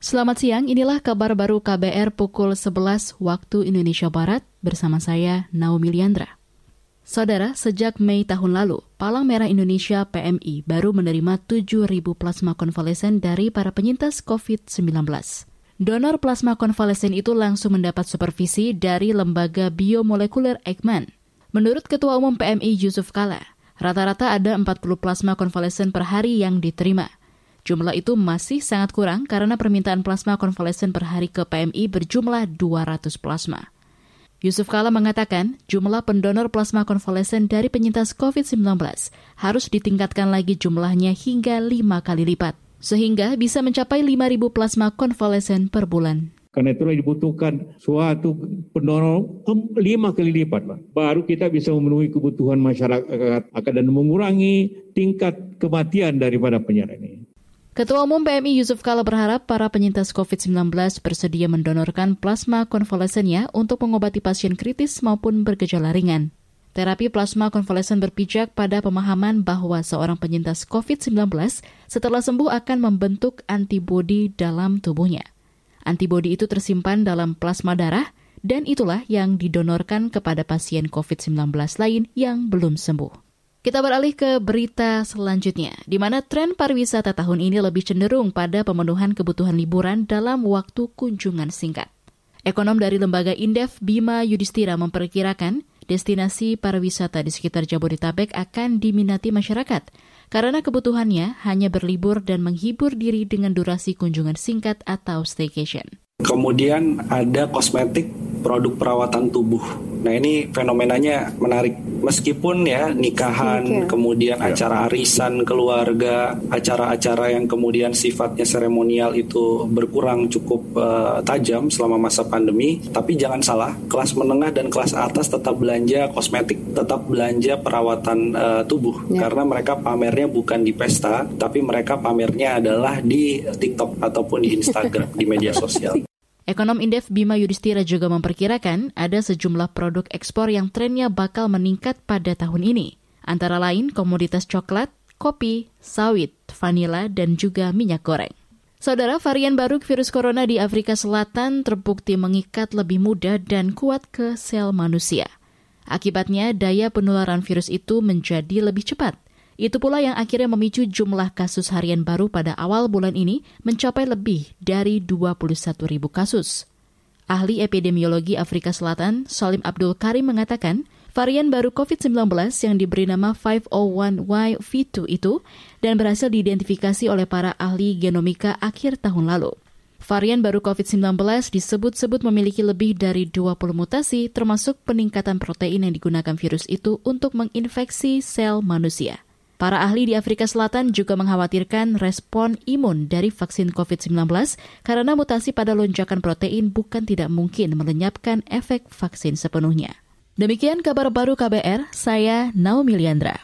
Selamat siang, inilah kabar baru KBR pukul 11 waktu Indonesia Barat bersama saya Naomi Liandra. Saudara, sejak Mei tahun lalu, Palang Merah Indonesia PMI baru menerima 7.000 plasma konvalesen dari para penyintas COVID-19. Donor plasma konvalesen itu langsung mendapat supervisi dari lembaga biomolekuler Eijkman. Menurut Ketua Umum PMI Yusuf Kala, rata-rata ada 40 plasma konvalesen per hari yang diterima. Jumlah itu masih sangat kurang karena permintaan plasma konvalesen per hari ke PMI berjumlah 200 plasma. Yusuf Kala mengatakan jumlah pendonor plasma konvalesen dari penyintas COVID-19 harus ditingkatkan lagi jumlahnya hingga lima kali lipat, sehingga bisa mencapai 5.000 plasma konvalesen per bulan. Karena itulah dibutuhkan suatu pendonor lima kali lipat, Pak. Baru kita bisa memenuhi kebutuhan masyarakat dan mengurangi tingkat kematian daripada penyakit ini. Ketua Umum PMI Yusuf Kala berharap para penyintas COVID-19 bersedia mendonorkan plasma konvalesennya untuk mengobati pasien kritis maupun bergejala ringan. Terapi plasma konvalesen berpijak pada pemahaman bahwa seorang penyintas COVID-19 setelah sembuh akan membentuk antibodi dalam tubuhnya. Antibodi itu tersimpan dalam plasma darah dan itulah yang didonorkan kepada pasien COVID-19 lain yang belum sembuh. Kita beralih ke berita selanjutnya, di mana tren pariwisata tahun ini lebih cenderung pada pemenuhan kebutuhan liburan dalam waktu kunjungan singkat. Ekonom dari lembaga Indef Bima Yudhistira memperkirakan destinasi pariwisata di sekitar Jabodetabek akan diminati masyarakat karena kebutuhannya hanya berlibur dan menghibur diri dengan durasi kunjungan singkat atau staycation. Kemudian ada kosmetik produk perawatan tubuh. Nah ini fenomenanya menarik. Meskipun ya nikahan, kemudian ya. acara arisan keluarga, acara-acara yang kemudian sifatnya seremonial itu berkurang cukup uh, tajam selama masa pandemi. Tapi jangan salah, kelas menengah dan kelas atas tetap belanja kosmetik, tetap belanja perawatan uh, tubuh. Ya. Karena mereka pamernya bukan di pesta, tapi mereka pamernya adalah di TikTok ataupun di Instagram, di media sosial. Ekonom Indef Bima Yudhistira juga memperkirakan ada sejumlah produk ekspor yang trennya bakal meningkat pada tahun ini. Antara lain komoditas coklat, kopi, sawit, vanila, dan juga minyak goreng. Saudara, varian baru virus corona di Afrika Selatan terbukti mengikat lebih mudah dan kuat ke sel manusia. Akibatnya, daya penularan virus itu menjadi lebih cepat – itu pula yang akhirnya memicu jumlah kasus harian baru pada awal bulan ini mencapai lebih dari 21 ribu kasus. Ahli epidemiologi Afrika Selatan, Salim Abdul Karim mengatakan, varian baru COVID-19 yang diberi nama 501Y-V2 itu dan berhasil diidentifikasi oleh para ahli genomika akhir tahun lalu. Varian baru COVID-19 disebut-sebut memiliki lebih dari 20 mutasi termasuk peningkatan protein yang digunakan virus itu untuk menginfeksi sel manusia. Para ahli di Afrika Selatan juga mengkhawatirkan respon imun dari vaksin COVID-19 karena mutasi pada lonjakan protein bukan tidak mungkin melenyapkan efek vaksin sepenuhnya. Demikian kabar baru KBR, saya Naomi Liandra.